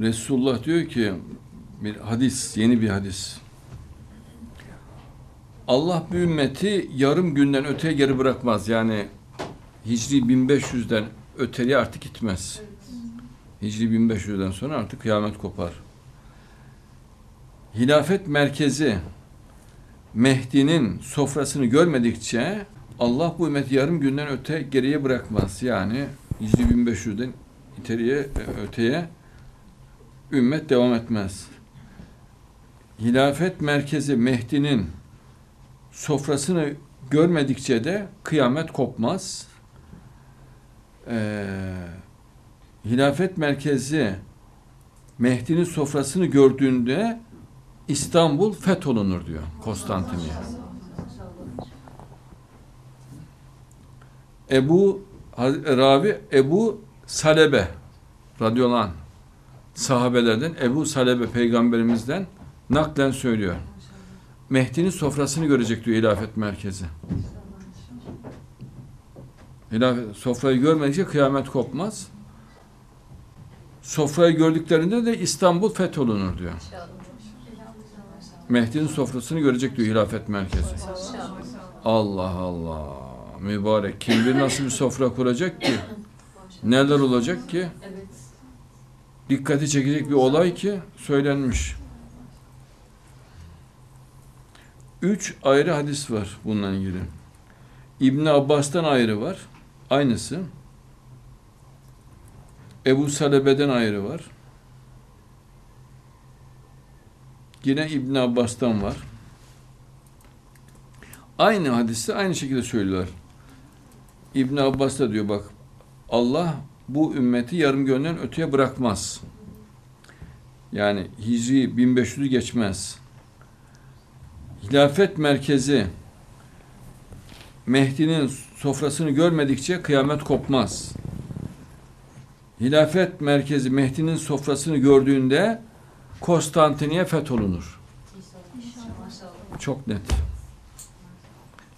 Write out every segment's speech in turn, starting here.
Resulullah diyor ki bir hadis, yeni bir hadis. Allah bir ümmeti yarım günden öteye geri bırakmaz. Yani Hicri 1500'den öteye artık gitmez. Hicri 1500'den sonra artık kıyamet kopar. Hilafet merkezi Mehdi'nin sofrasını görmedikçe Allah bu ümmeti yarım günden öte geriye bırakmaz. Yani Hicri 1500'den iteriye öteye ümmet devam etmez. Hilafet merkezi Mehdi'nin sofrasını görmedikçe de kıyamet kopmaz. Ee, hilafet merkezi Mehdi'nin sofrasını gördüğünde İstanbul fetholunur diyor Konstantiniye. Ebu Ravi Ebu Salebe radıyallahu anh sahabelerden Ebu Salebe peygamberimizden naklen söylüyor. Mehdi'nin sofrasını görecek diyor hilafet merkezi. Hilafet, sofrayı görmedikçe kıyamet kopmaz. Sofrayı gördüklerinde de İstanbul fetholunur diyor. Mehdi'nin sofrasını görecek diyor hilafet merkezi. Allah Allah. Mübarek. Kim bilir nasıl bir sofra kuracak ki? Neler olacak ki? Dikkati çekecek bir olay ki söylenmiş. Üç ayrı hadis var bununla ilgili. İbn Abbas'tan ayrı var. Aynısı. Ebu Salebe'den ayrı var. Yine İbn Abbas'tan var. Aynı hadisi aynı şekilde söylüyorlar. İbn Abbas da diyor bak Allah bu ümmeti yarım gönlden öteye bırakmaz. Yani Hicri 1500'ü geçmez. Hilafet merkezi Mehdi'nin sofrasını görmedikçe kıyamet kopmaz. Hilafet merkezi Mehdi'nin sofrasını gördüğünde Konstantiniye fetholunur. Çok net.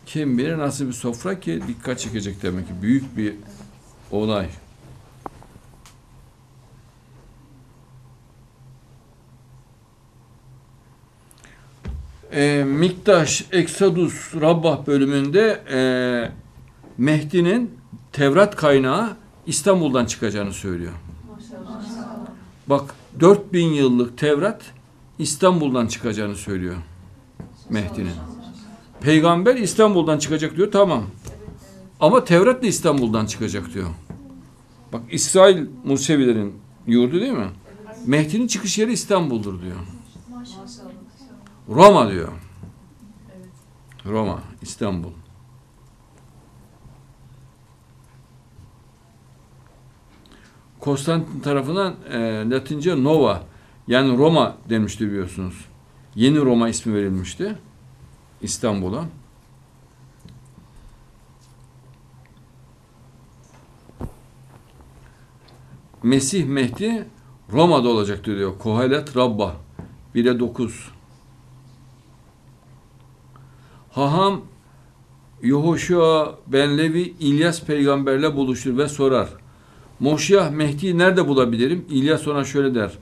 Kim bilir nasıl bir sofra ki dikkat çekecek demek ki. Büyük bir olay. E, Miktaş Exodus Rabbah bölümünde e, Mehdi'nin Tevrat kaynağı İstanbul'dan çıkacağını söylüyor. Bak 4000 yıllık Tevrat İstanbul'dan çıkacağını söylüyor Mehdi'nin. Peygamber İstanbul'dan çıkacak diyor tamam. Ama Tevrat da İstanbul'dan çıkacak diyor. Bak İsrail Musevilerin yurdu değil mi? Mehdi'nin çıkış yeri İstanbul'dur diyor. Roma diyor. Roma, İstanbul. Konstantin tarafından e, Latince Nova yani Roma demişti biliyorsunuz. Yeni Roma ismi verilmişti İstanbul'a. Mesih Mehdi Roma'da olacak diyor. Kohelet Rabba 1'e 9. Haham Yehoşua ben Levi İlyas peygamberle buluşur ve sorar. Moşiyah Mehdi'yi nerede bulabilirim? İlyas ona şöyle der.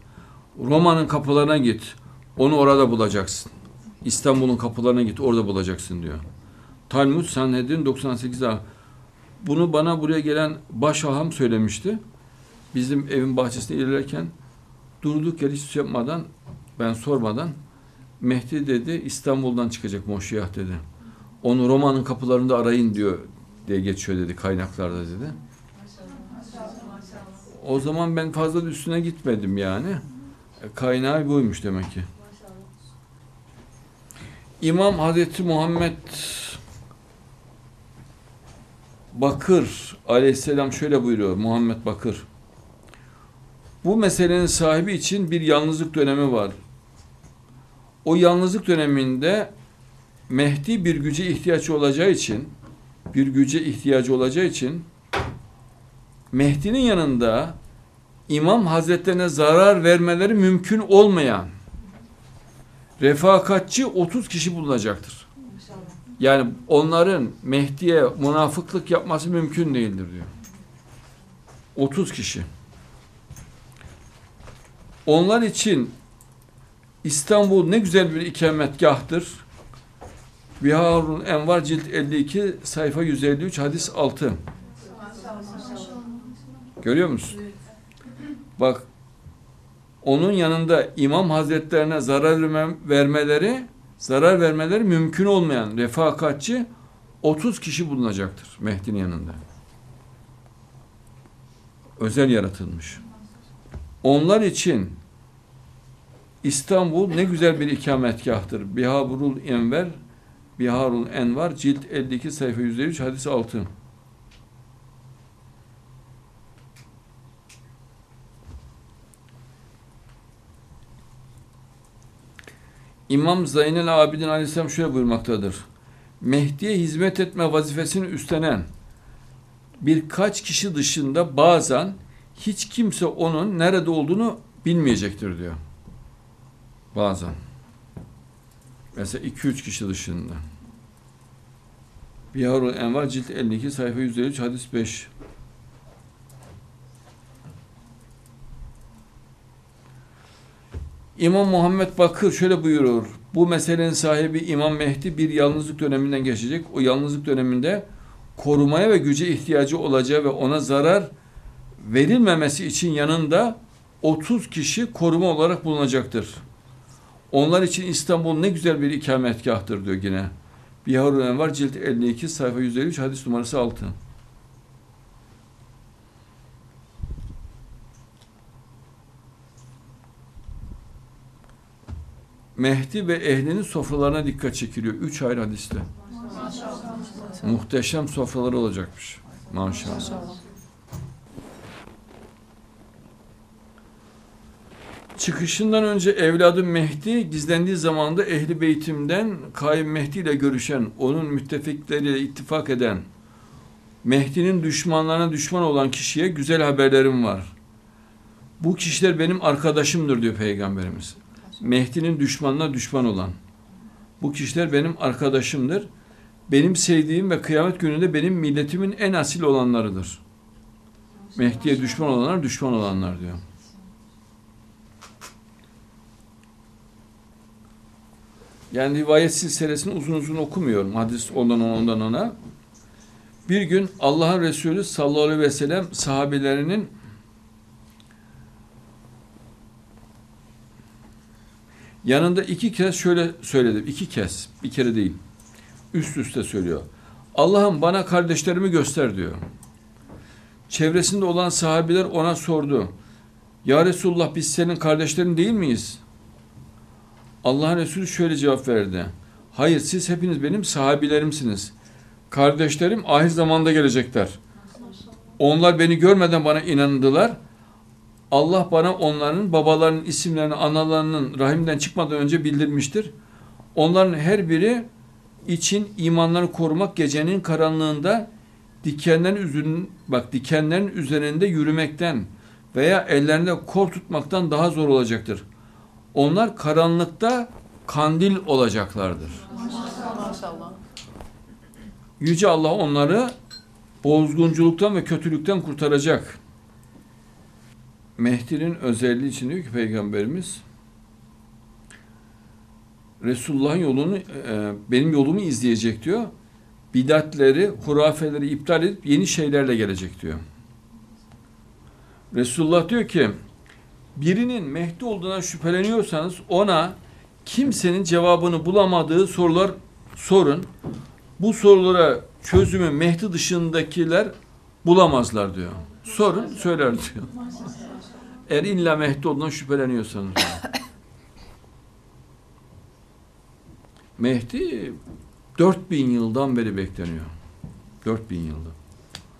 Roma'nın kapılarına git. Onu orada bulacaksın. İstanbul'un kapılarına git. Orada bulacaksın diyor. Talmud Sanhedrin 98'de bunu bana buraya gelen baş haham söylemişti. Bizim evin bahçesinde ilerlerken durduk yer hiç yapmadan ben sormadan Mehdi dedi İstanbul'dan çıkacak Moşiyah dedi. Onu Roma'nın kapılarında arayın diyor diye geçiyor dedi kaynaklarda dedi. O zaman ben fazla üstüne gitmedim yani. E, kaynağı buymuş demek ki. İmam Hazreti Muhammed Bakır aleyhisselam şöyle buyuruyor Muhammed Bakır. Bu meselenin sahibi için bir yalnızlık dönemi var. O yalnızlık döneminde Mehdi bir güce ihtiyacı olacağı için bir güce ihtiyacı olacağı için Mehdi'nin yanında İmam Hazretlerine zarar vermeleri mümkün olmayan refakatçi 30 kişi bulunacaktır. Yani onların Mehdi'ye münafıklık yapması mümkün değildir diyor. 30 kişi. Onlar için İstanbul ne güzel bir ikametgahtır. Biharun Envar cilt 52 sayfa 153 hadis 6. Görüyor musun? Bak onun yanında imam hazretlerine zarar vermeleri zarar vermeleri mümkün olmayan refakatçi 30 kişi bulunacaktır Mehdi'nin yanında. Özel yaratılmış. Onlar için İstanbul ne güzel bir ikametgahtır. Bihaburul Enver Biharul Envar cilt 52 sayfa 153 hadis 6. İmam Zeynel Abidin Aleyhisselam şöyle buyurmaktadır. Mehdi'ye hizmet etme vazifesini üstlenen birkaç kişi dışında bazen hiç kimse onun nerede olduğunu bilmeyecektir diyor. Bazen. Mesela 2-3 kişi dışında. Biharul Envar cilt 52 sayfa 153 hadis 5. İmam Muhammed Bakır şöyle buyuruyor. Bu meselenin sahibi İmam Mehdi bir yalnızlık döneminden geçecek. O yalnızlık döneminde korumaya ve güce ihtiyacı olacağı ve ona zarar verilmemesi için yanında 30 kişi koruma olarak bulunacaktır. Onlar için İstanbul ne güzel bir ikametgahtır diyor yine. Biharul Envar cilt 52 sayfa 153 hadis numarası 6. Mehdi ve ehlinin sofralarına dikkat çekiliyor. Üç ayrı hadiste. Muhteşem sofraları olacakmış. Maşallah. Maşallah. Çıkışından önce evladım Mehdi gizlendiği zamanda Ehli Beytim'den Kaim Mehdi ile görüşen, onun müttefikleriyle ittifak eden, Mehdi'nin düşmanlarına düşman olan kişiye güzel haberlerim var. Bu kişiler benim arkadaşımdır diyor Peygamberimiz. Mehdi'nin düşmanına düşman olan. Bu kişiler benim arkadaşımdır. Benim sevdiğim ve kıyamet gününde benim milletimin en asil olanlarıdır. Mehdi'ye düşman olanlar düşman olanlar diyor. Yani rivayet silsilesini uzun uzun okumuyorum. Hadis ondan ona ondan ona. Bir gün Allah'ın Resulü sallallahu aleyhi ve sellem sahabelerinin yanında iki kez şöyle söyledi. iki kez. Bir kere değil. Üst üste söylüyor. Allah'ım bana kardeşlerimi göster diyor. Çevresinde olan sahabiler ona sordu. Ya Resulullah biz senin kardeşlerin değil miyiz? Allah'ın Resulü şöyle cevap verdi. Hayır siz hepiniz benim sahabilerimsiniz. Kardeşlerim ahir zamanda gelecekler. Onlar beni görmeden bana inandılar. Allah bana onların babalarının isimlerini analarının rahimden çıkmadan önce bildirmiştir. Onların her biri için imanlarını korumak gecenin karanlığında dikenlerin üzerinde bak dikenlerin üzerinde yürümekten veya ellerinde kor tutmaktan daha zor olacaktır. Onlar karanlıkta kandil olacaklardır. Maşallah. Yüce Allah onları bozgunculuktan ve kötülükten kurtaracak. Mehdi'nin özelliği için diyor ki Peygamberimiz Resulullah'ın yolunu e, benim yolumu izleyecek diyor. Bidatleri, hurafeleri iptal edip yeni şeylerle gelecek diyor. Resulullah diyor ki birinin Mehdi olduğuna şüpheleniyorsanız ona kimsenin cevabını bulamadığı sorular sorun. Bu sorulara çözümü Mehdi dışındakiler bulamazlar diyor. Sorun söyler diyor. Eğer illa Mehdi olduğundan şüpheleniyorsanız. Mehdi 4000 yıldan beri bekleniyor. 4000 yılda.